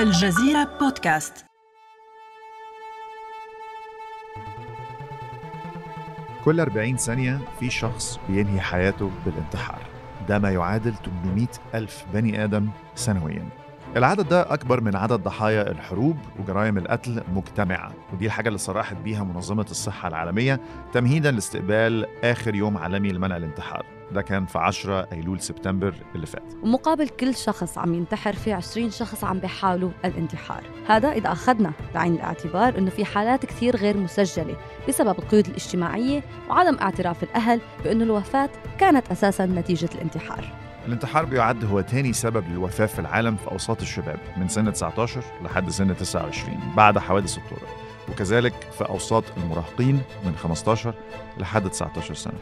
الجزيرة بودكاست. كل 40 ثانية في شخص بينهي حياته بالانتحار. ده ما يعادل 800 ألف بني آدم سنوياً. العدد ده أكبر من عدد ضحايا الحروب وجرائم القتل مجتمعة. ودي الحاجة اللي صرحت بيها منظمة الصحة العالمية تمهيداً لاستقبال آخر يوم عالمي لمنع الانتحار. ده كان في 10 أيلول سبتمبر اللي فات. ومقابل كل شخص عم ينتحر في 20 شخص عم بيحاولوا الانتحار. هذا إذا أخذنا بعين الاعتبار أنه في حالات كثير غير مسجلة بسبب القيود الاجتماعية وعدم اعتراف الأهل بأنه الوفاة كانت أساساً نتيجة الانتحار. الانتحار بيعد هو تاني سبب للوفاة في العالم في أوساط الشباب من سن 19 لحد سن 29 بعد حوادث الطرق وكذلك في أوساط المراهقين من 15 لحد 19 سنة.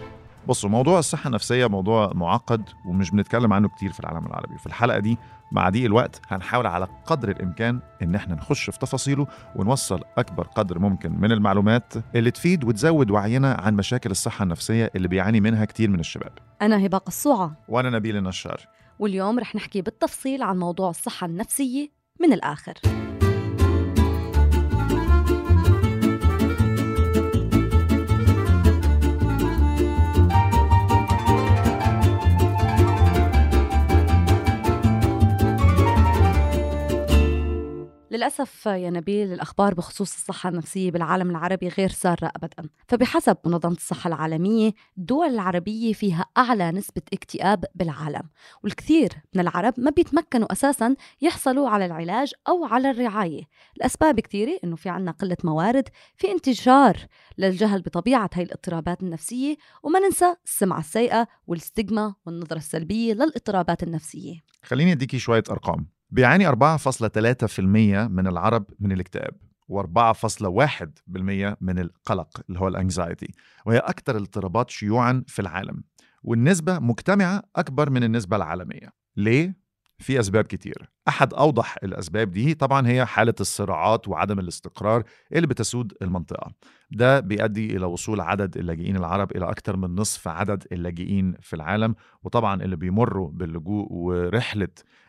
بصوا موضوع الصحة النفسية موضوع معقد ومش بنتكلم عنه كتير في العالم العربي. في الحلقة دي مع ضيق الوقت هنحاول على قدر الإمكان إن إحنا نخش في تفاصيله ونوصل أكبر قدر ممكن من المعلومات اللي تفيد وتزود وعينا عن مشاكل الصحة النفسية اللي بيعاني منها كتير من الشباب. أنا هبة قصوعة. وأنا نبيل النشار. واليوم رح نحكي بالتفصيل عن موضوع الصحة النفسية من الآخر. للأسف يا نبيل الأخبار بخصوص الصحة النفسية بالعالم العربي غير سارة أبدا. فبحسب منظمة الصحة العالمية الدول العربية فيها أعلى نسبة اكتئاب بالعالم والكثير من العرب ما بيتمكنوا أساسا يحصلوا على العلاج أو على الرعاية. الأسباب كثيرة إنه في عنا قلة موارد في انتشار للجهل بطبيعة هاي الاضطرابات النفسية وما ننسى السمعة السيئة والستيغما والنظرة السلبية للاضطرابات النفسية. خليني أديكي شوية أرقام. بيعاني 4.3% من العرب من الاكتئاب و4.1% من القلق اللي هو الانكزايتي وهي أكثر الاضطرابات شيوعا في العالم والنسبة مجتمعة أكبر من النسبة العالمية. ليه؟ في أسباب كتير. أحد أوضح الأسباب دي طبعا هي حالة الصراعات وعدم الاستقرار اللي بتسود المنطقة. ده بيؤدي إلى وصول عدد اللاجئين العرب إلى أكثر من نصف عدد اللاجئين في العالم وطبعا اللي بيمروا باللجوء ورحلة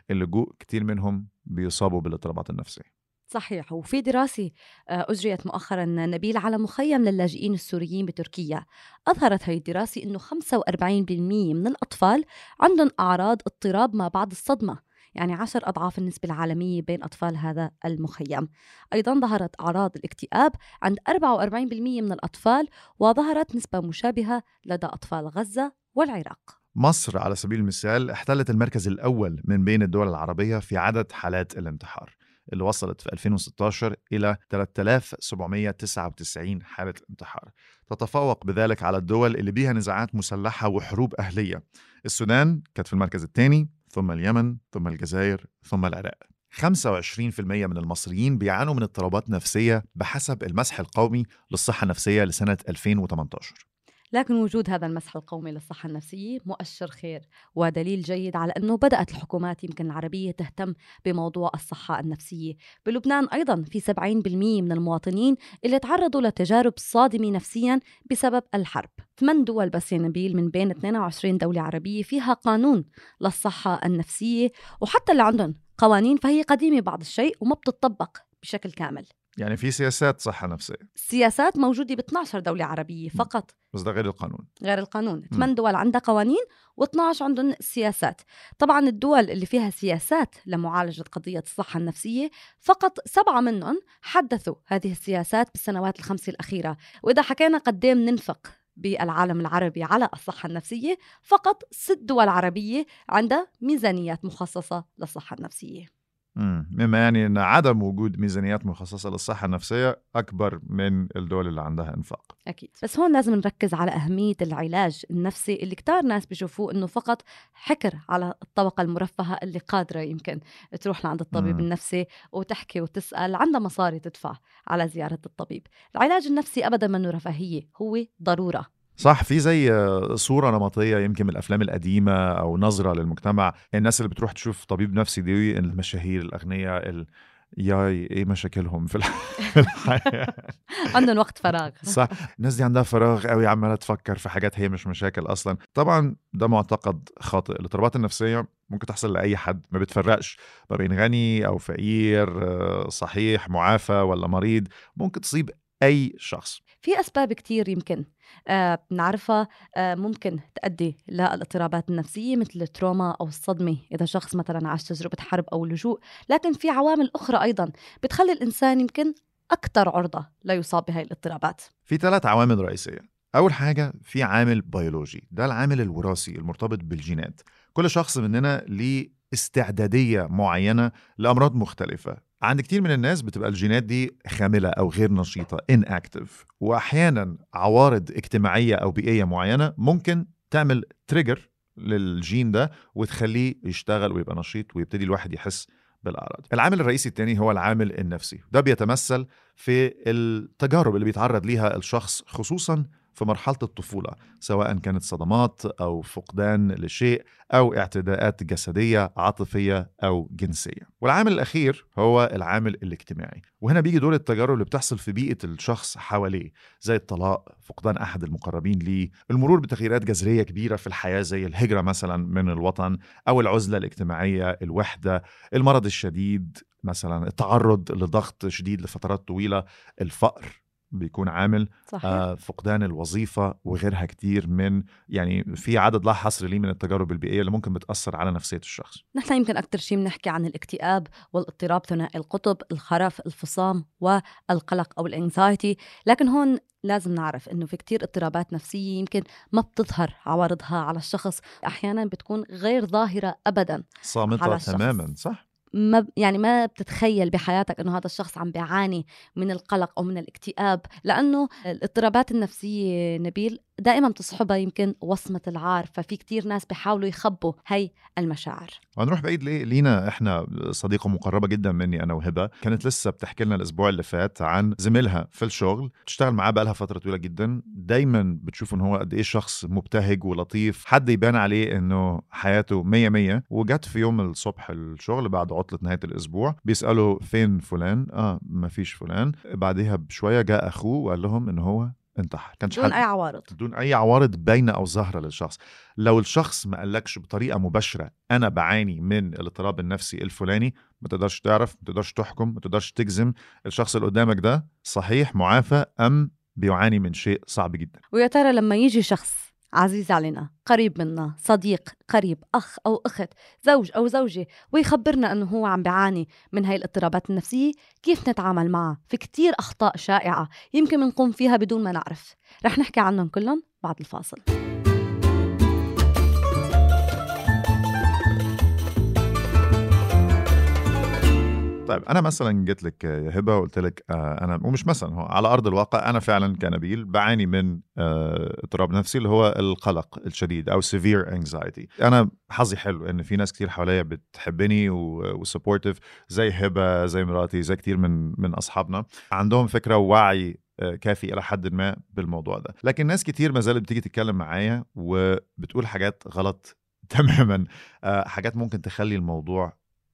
اللجوء كتير منهم بيصابوا بالاضطرابات النفسية. صحيح. وفي دراسة أجريت مؤخرا نبيل على مخيم للاجئين السوريين بتركيا. أظهرت هذه الدراسة أنه 45% من الأطفال عندهم أعراض اضطراب ما بعد الصدمة. يعني عشر أضعاف النسبة العالمية بين أطفال هذا المخيم. أيضا ظهرت أعراض الاكتئاب عند 44% من الأطفال وظهرت نسبة مشابهة لدى أطفال غزة والعراق. مصر على سبيل المثال احتلت المركز الأول من بين الدول العربية في عدد حالات الانتحار اللي وصلت في 2016 إلى 3799 حالة انتحار. تتفوق بذلك على الدول اللي بيها نزاعات مسلحة وحروب أهلية. السودان كانت في المركز الثاني ثم اليمن ثم الجزائر ثم العراق. 25% من المصريين بيعانوا من اضطرابات نفسية بحسب المسح القومي للصحة النفسية لسنة 2018 لكن وجود هذا المسح القومي للصحة النفسية مؤشر خير ودليل جيد على أنه بدأت الحكومات يمكن العربية تهتم بموضوع الصحة النفسية. بلبنان أيضا في 70% من المواطنين اللي تعرضوا لتجارب صادمة نفسيا بسبب الحرب. ثمان دول بس نبيل من بين 22 دولة عربية فيها قانون للصحة النفسية وحتى اللي عندهم قوانين فهي قديمة بعض الشيء وما بتطبق بشكل كامل. يعني في سياسات صحة نفسية. السياسات موجودة ب 12 دولة عربية فقط. بس ده غير القانون. غير القانون. ثمان دول عندها قوانين و12 عندهم سياسات. طبعا الدول اللي فيها سياسات لمعالجة قضية الصحة النفسية فقط سبعة منهم حدثوا هذه السياسات بالسنوات الخمسة الأخيرة. وإذا حكينا قد إيه بننفق بالعالم العربي على الصحة النفسية فقط ست دول عربية عندها ميزانيات مخصصة للصحة النفسية. مما يعني إن عدم وجود ميزانيات مخصصة للصحة النفسية أكبر من الدول اللي عندها إنفاق. أكيد. بس هون لازم نركز على أهمية العلاج النفسي اللي كتار ناس بيشوفوه إنه فقط حكر على الطبقة المرفهة اللي قادرة يمكن تروح لعند الطبيب م. النفسي وتحكي وتسأل عندها مصاري تدفع على زيارة الطبيب. العلاج النفسي ابدا منه رفاهية هو ضرورة. صح في زي صورة نمطية يمكن من الأفلام القديمة أو نظرة للمجتمع الناس اللي بتروح تشوف طبيب نفسي دي المشاهير الأغنياء ياي إيه مشاكلهم في الحياة؟ عندهم وقت فراغ. صح الناس دي عندها فراغ قوي عمالة تفكر في حاجات هي مش مشاكل أصلا. طبعا ده معتقد خاطئ. الاضطرابات النفسية ممكن تحصل لأي حد ما بتفرقش ما بين غني أو فقير آه، صحيح معافى ولا مريض ممكن تصيب أي شخص. في أسباب كتير يمكن آه بنعرفها آه ممكن تؤدي للاضطرابات النفسية مثل التروما أو الصدمة. إذا شخص مثلا عاش تجربة حرب أو لجوء لكن في عوامل أخرى أيضا بتخلي الإنسان يمكن أكثر عرضة ليصاب بهاي الاضطرابات. في ثلاث عوامل رئيسية. أول حاجة في عامل بيولوجي. ده العامل الوراثي المرتبط بالجينات. كل شخص مننا ليه استعدادية معينة لأمراض مختلفة. عند كتير من الناس بتبقى الجينات دي خاملة أو غير نشيطة inactive. واحيانا عوارض اجتماعية أو بيئية معينة ممكن تعمل trigger للجين ده وتخليه يشتغل ويبقى نشيط ويبتدي الواحد يحس بالأعراض. العامل الرئيسي الثاني هو العامل النفسي. ده بيتمثل في التجارب اللي بيتعرض ليها الشخص خصوصا في مرحلة الطفولة سواء كانت صدمات أو فقدان لشيء أو اعتداءات جسدية عاطفية أو جنسية. والعامل الأخير هو العامل الاجتماعي. وهنا بيجي دور التجارب اللي بتحصل في بيئة الشخص حواليه زي الطلاق فقدان أحد المقربين ليه المرور بتغييرات جذرية كبيرة في الحياة زي الهجرة مثلا من الوطن أو العزلة الاجتماعية الوحدة المرض الشديد مثلا التعرض لضغط شديد لفترات طويلة الفقر. بيكون عامل صحيح آه، فقدان الوظيفة وغيرها كتير من يعني في عدد لا حصر ليه من التجارب البيئية اللي ممكن بتأثر على نفسية الشخص نحن يمكن أكثر شيء بنحكي عن الاكتئاب والاضطراب ثنائي القطب الخرف الفصام والقلق أو الانكزايتي لكن هون لازم نعرف إنه في كتير اضطرابات نفسية يمكن ما بتظهر عوارضها على الشخص أحيانا بتكون غير ظاهرة ابدا الشخص. تماما صح؟ ما يعني ما بتتخيل بحياتك إنه هذا الشخص عم بيعاني من القلق أو من الاكتئاب لأنه الاضطرابات النفسية نبيل دائما تصحبها يمكن وصمة العار ففي كتير ناس بيحاولوا يخبوا هي المشاعر. وهنروح بعيد ليه؟ لينا إحنا صديقة مقربة جدا مني أنا وهبة. كانت لسه بتحكي لنا الأسبوع اللي فات عن زميلها في الشغل بتشتغل معاه بقالها فترة طويلة جدا. دايما بتشوف إن هو قد إيه شخص مبتهج ولطيف. حد يبان عليه إنه حياته مية مية. وجت في يوم الصبح الشغل بعد عطلة نهاية الأسبوع بيسألوا فين فلان؟ آه ما فيش فلان. بعديها بشوية جاء أخوه وقال لهم إن هو انتحر. كانش بدون أي عوارض. بدون أي عوارض باينة أو ظاهرة للشخص. لو الشخص ما قالكش بطريقة مباشرة أنا بعاني من الاضطراب النفسي الفلاني ما تقدرش تعرف ما تقدرش تحكم ما تقدرش تجزم الشخص اللي قدامك ده صحيح معافى أم بيعاني من شيء صعب جدا. ويا ترى لما يجي شخص عزيز علينا قريب منا صديق قريب أخ أو أخت زوج أو زوجة ويخبرنا أنه هو عم بيعاني من هاي الاضطرابات النفسية. كيف نتعامل معه في كتير أخطاء شائعة يمكن بنقوم فيها بدون ما نعرف. رح نحكي عنهم كلهم بعد الفاصل. طيب أنا مثلا جيت لك يا هبة وقلت لك آه أنا ومش مثلا هو على أرض الواقع أنا فعلا كنبيل بعاني من آه اضطراب نفسي اللي هو القلق الشديد أو severe anxiety. أنا حظي حلو إن في ناس كتير حواليا بتحبني وسبورتيف زي هبة زي مراتي زي كتير من من أصحابنا. عندهم فكرة ووعي آه، كافي إلى حد ما بالموضوع ده. لكن ناس كتير ما زالت بتيجي تتكلم معايا وبتقول حاجات غلط تماما حاجات ممكن تخلي الموضوع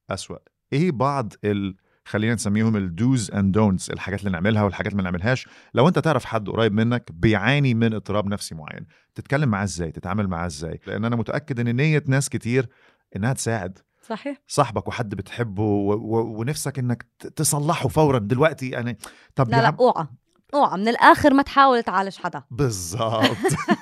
أسوأ. إيه بعض ال خلينا نسميهم ال dos and don'ts الحاجات اللي نعملها والحاجات اللي ما نعملهاش. لو أنت تعرف حد قريب منك بيعاني من اضطراب نفسي معين تتكلم معاه إزاي؟ تتعامل معاه إزاي؟ لأن أنا متأكد إن نية ناس كتير إنها تساعد. صحيح. صاحبك وحد بتحبه و... و... ونفسك إنك تصلحه فورا. دلوقتي يعني طب لا لا عم- أوعى. أوعى. من الآخر ما تحاول تعالج حدا. بالظبط.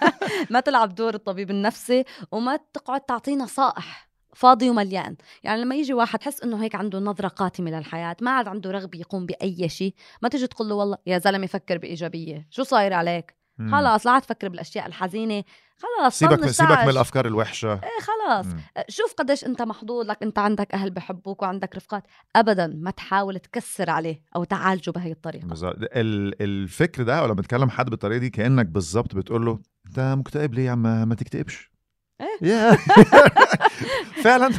ما تلعب دور الطبيب النفسي وما تقعد تعطيه نصائح. فاضي ومليان. يعني لما يجي واحد تحس إنه هيك عنده نظرة قاتمة للحياة ما عاد عنده رغبة يقوم بأي شيء ما تيجي تقول له والله يا زلمة فكر بإيجابية شو صاير عليك؟ مم. خلاص لا عاد تفكر بالأشياء الحزينة خلاص سيبك طنش سيبك من. الأفكار الوحشة. إيه خلاص. مم. شوف قديش أنت محظوظ لك أنت عندك أهل بحبوك وعندك رفقات. ابدا ما تحاول تكسر عليه أو تعالجه بهي الطريقة. بالظبط ال- الفكر ده ولما بتكلم حد بالطريقة دي كأنك بالظبط بتقول له أنت مكتئب ليه يا عم؟ ما تكتئبش. يا. فعلا.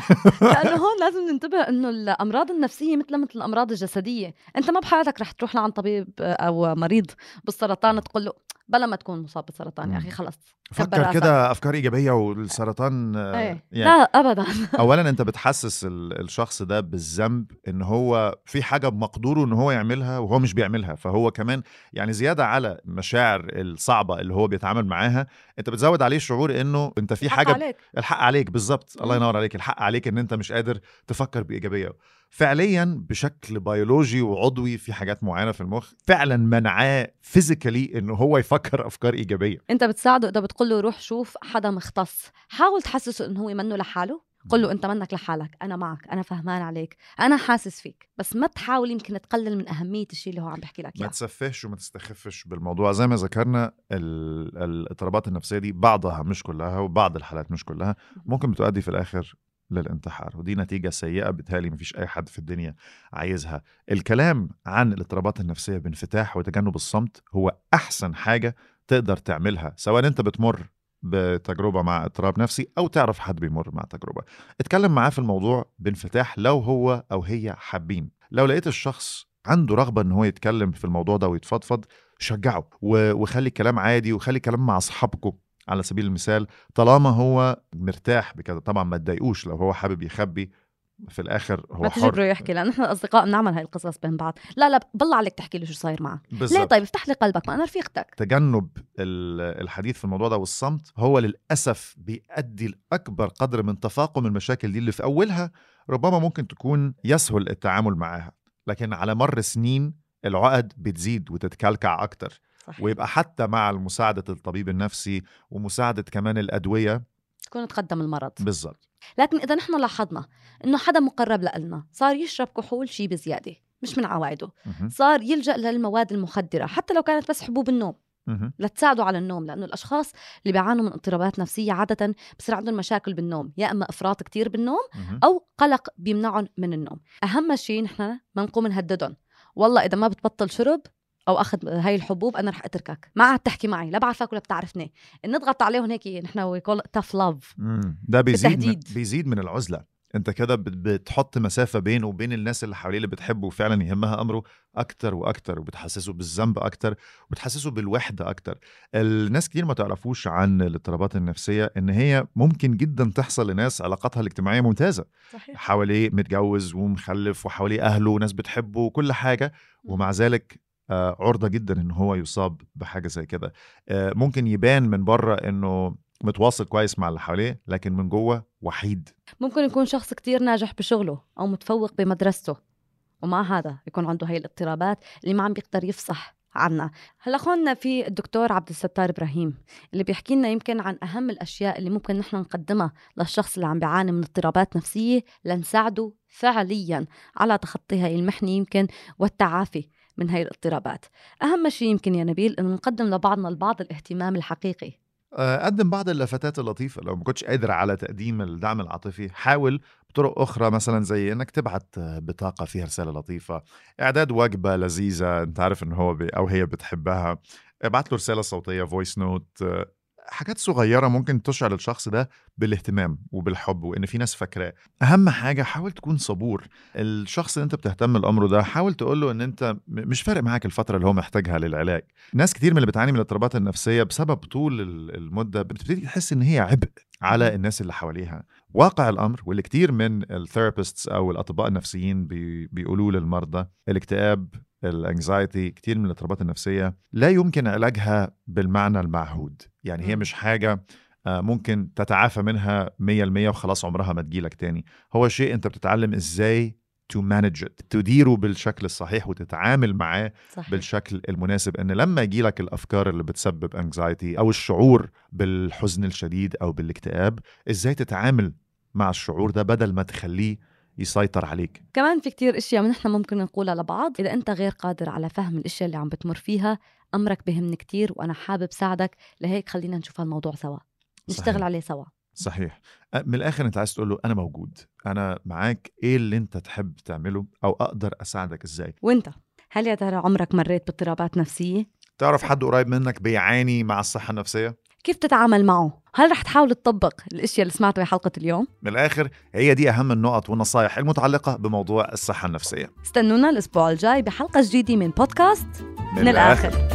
لأنه هون لازم ننتبه إنه الأمراض النفسية مثل مثل الأمراض الجسدية أنت ما بحياتك رح تروح لعند طبيب أو مريض بالسرطان تقول له بلا ما تكون مصاب بسرطان يا أخي. خلص فكر. كده أفكار إيجابية والسرطان آه، إيه. يعني لا ابدا. اولا أنت بتحسس ال- الشخص ده بالذنب إن هو في حاجة بمقدوره إن هو يعملها وهو مش بيعملها فهو كمان يعني زيادة على المشاعر الصعبة اللي هو بيتعامل معاها. أنت بتزود عليه شعور إنه أنت في حاجة عليك. الحق عليك بالظبط. الله. ينور عليك. الحق عليك إن أنت مش قادر تفكر بإيجابية. فعليا بشكل بيولوجي وعضوي في حاجات معينة في المخ فعلا منعاه physically انه هو يفكر أفكار إيجابية. أنت بتساعده اذا بتقول له روح شوف حدا مختص. حاول تحسسه إنه هو منه لحاله؟ قل له أنت منك لحالك أنا معك أنا فهمان عليك أنا حاسس فيك. بس ما تحاول يمكن تقلل من أهمية الشيء اللي هو عم بحكي لك ما إياه. تسفهش وما تستخفش بالموضوع. زي ما ذكرنا ال- الاضطرابات النفسية دي بعضها مش كلها وبعض الحالات مش كلها. ممكن بتؤدي في الآخر للانتحار ودي نتيجة سيئة بالتالي مفيش أي حد في الدنيا عايزها. الكلام عن الاضطرابات النفسية بانفتاح وتجنب الصمت هو أحسن حاجة تقدر تعملها سواء أنت بتمر بتجربة مع اضطراب نفسي أو تعرف حد بيمر مع تجربة. اتكلم معاه في الموضوع بانفتاح لو هو أو هي حابين. لو لقيت الشخص عنده رغبة إن هو يتكلم في الموضوع ده ويتفضفض شجعه وخلي الكلام عادي وخلي الكلام مع اصحابكم على سبيل المثال طالما هو مرتاح بكده طبعا ما تضايقوش لو هو حابب يخبي في الآخر هو ما تجبره يحكي لأن إحنا الاصدقاء بنعمل هاي القصص بين بعض. لا لا بالله عليك تحكي له شو صاير معه ليه بالظبط طيب؟ افتح لي قلبك ما أنا رفيقتك. تجنب ال- الحديث في الموضوع ده والصمت هو للأسف بيؤدي لأكبر قدر من تفاقم المشاكل دي اللي في أولها ربما ممكن تكون يسهل التعامل معاها لكن على مر سنين العقد بتزيد وتتكلكع أكتر. صحيح. ويبقى حتى مع مساعدة الطبيب النفسي ومساعدة كمان الأدوية تكون تقدم المرض بالظبط لكن إذا نحن لاحظنا إنه حدا مقرب لنا صار يشرب كحول شي بزيادة مش من عوايده. صار يلجأ للمواد المخدرة حتى لو كانت بس حبوب النوم مهم. لتساعدوا على النوم لأنه الأشخاص اللي بيعانوا من اضطرابات نفسية عادة بصير عندهم مشاكل بالنوم يا إما إفراط كتير بالنوم. أو قلق بيمنعهم من النوم أهم شيء نحن ما نقوم نهددهم والله إذا ما بتبطل شرب أو اخذ هاي الحبوب أنا رح أتركك. ما عاد تحكي معي لا بعرفك ولا بتعرفني. نضغط عليهم هيك نحن we call tough love. ده بيزيد من. بيزيد من العزلة. أنت كده بت- بتحط مسافة بينه وبين الناس اللي حواليه اللي بتحبه وفعلا يهمها أمره أكتر وأكتر وبتحسسه بالذنب أكتر وبتحسسه بالوحدة أكتر. الناس كتير ما تعرفوش عن الاضطرابات النفسية إن هي ممكن جدا تحصل لناس علاقاتها الاجتماعية ممتازة. صحيح. حواليه متجوز ومخلف وحواليه أهله وناس بتحبه وكل حاجة ومع ذلك عرضة جدا إن هو يصاب بحاجة زي كده. آه، ممكن يبان من بره إنه متواصل كويس مع اللي حواليه لكن من جوه وحيد. ممكن يكون شخص كتير ناجح بشغله أو متفوق بمدرسته ومع هذا يكون عنده هاي الاضطرابات اللي ما عم بيقدر يفصح عنا هلأ اخونا في الدكتور عبد الستار إبراهيم اللي بيحكي لنا يمكن عن أهم الأشياء اللي ممكن نحن نقدمها للشخص اللي عم بيعاني من اضطرابات نفسية لنساعده فعليا على تخطي هاي المحنة يمكن والتعافي. من هاي الاضطرابات. أهم شيء يمكن يا نبيل إنه نقدم لبعضنا البعض الاهتمام الحقيقي. آه، قدم بعض اللفتات اللطيفة. لو ما كنتش قادر على تقديم الدعم العاطفي حاول بطرق أخرى مثلا زي إنك تبعت بطاقة فيها رسالة لطيفة إعداد وجبة لذيذة أنت عارف إن هو أو هي بتحبها ابعت له رسالة صوتية voice note حاجات صغيرة ممكن تشعر الشخص ده بالاهتمام وبالحب وإن في ناس فاكراه. أهم حاجة حاول تكون صبور. الشخص اللي أنت بتهتم لأمره ده حاول تقول له إن أنت م- مش فارق معاك الفترة اللي هو محتاجها للعلاج. ناس كتير من اللي بتعاني من الاضطرابات النفسية بسبب طول ال- المدة بتبتدي تحس إن هي عبء على الناس اللي حواليها. واقع الأمر واللي كتير من ال therapists أو الأطباء النفسيين بي بيقولوه للمرضى الاكتئاب ال anxiety كتير من الاضطرابات النفسية لا يمكن علاجها بالمعنى المعهود. يعني هي. مش حاجة آه، ممكن تتعافى منها 100% وخلاص عمرها ما تجيلك تاني. هو شيء انت بتتعلم إزاي to manage it تديره بالشكل الصحيح وتتعامل معاه صحيح. بالشكل المناسب إن لما يجيلك الأفكار اللي بتسبب anxiety أو الشعور بالحزن الشديد أو بالاكتئاب إزاي تتعامل مع الشعور ده بدل ما تخليه يسيطر عليك. كمان في كتير إشياء نحن ممكن نقولها لبعض إذا أنت غير قادر على فهم الإشياء اللي عم بتمر فيها أمرك بهمني كتير وأنا حابب ساعدك لهيك خلينا نشوف هالموضوع سوا. نشتغل صحيح. عليه سوا. صحيح. من الآخر أنت عايز تقول له أنا موجود. أنا معاك. إيه اللي أنت تحب تعمله أو أقدر أساعدك إزاي؟ وأنت هل يا ترى عمرك مريت باضطرابات نفسية؟ تعرف حد قريب منك بيعاني مع الصحة النفسية؟ كيف تتعامل معه؟ هل رح تحاول تطبق الأشياء اللي سمعتها بحلقة اليوم؟ من الآخر هي دي أهم النقط والنصائح المتعلقة بموضوع الصحة النفسية. استنونا الأسبوع الجاي بحلقة جديدة من بودكاست من, الآخر.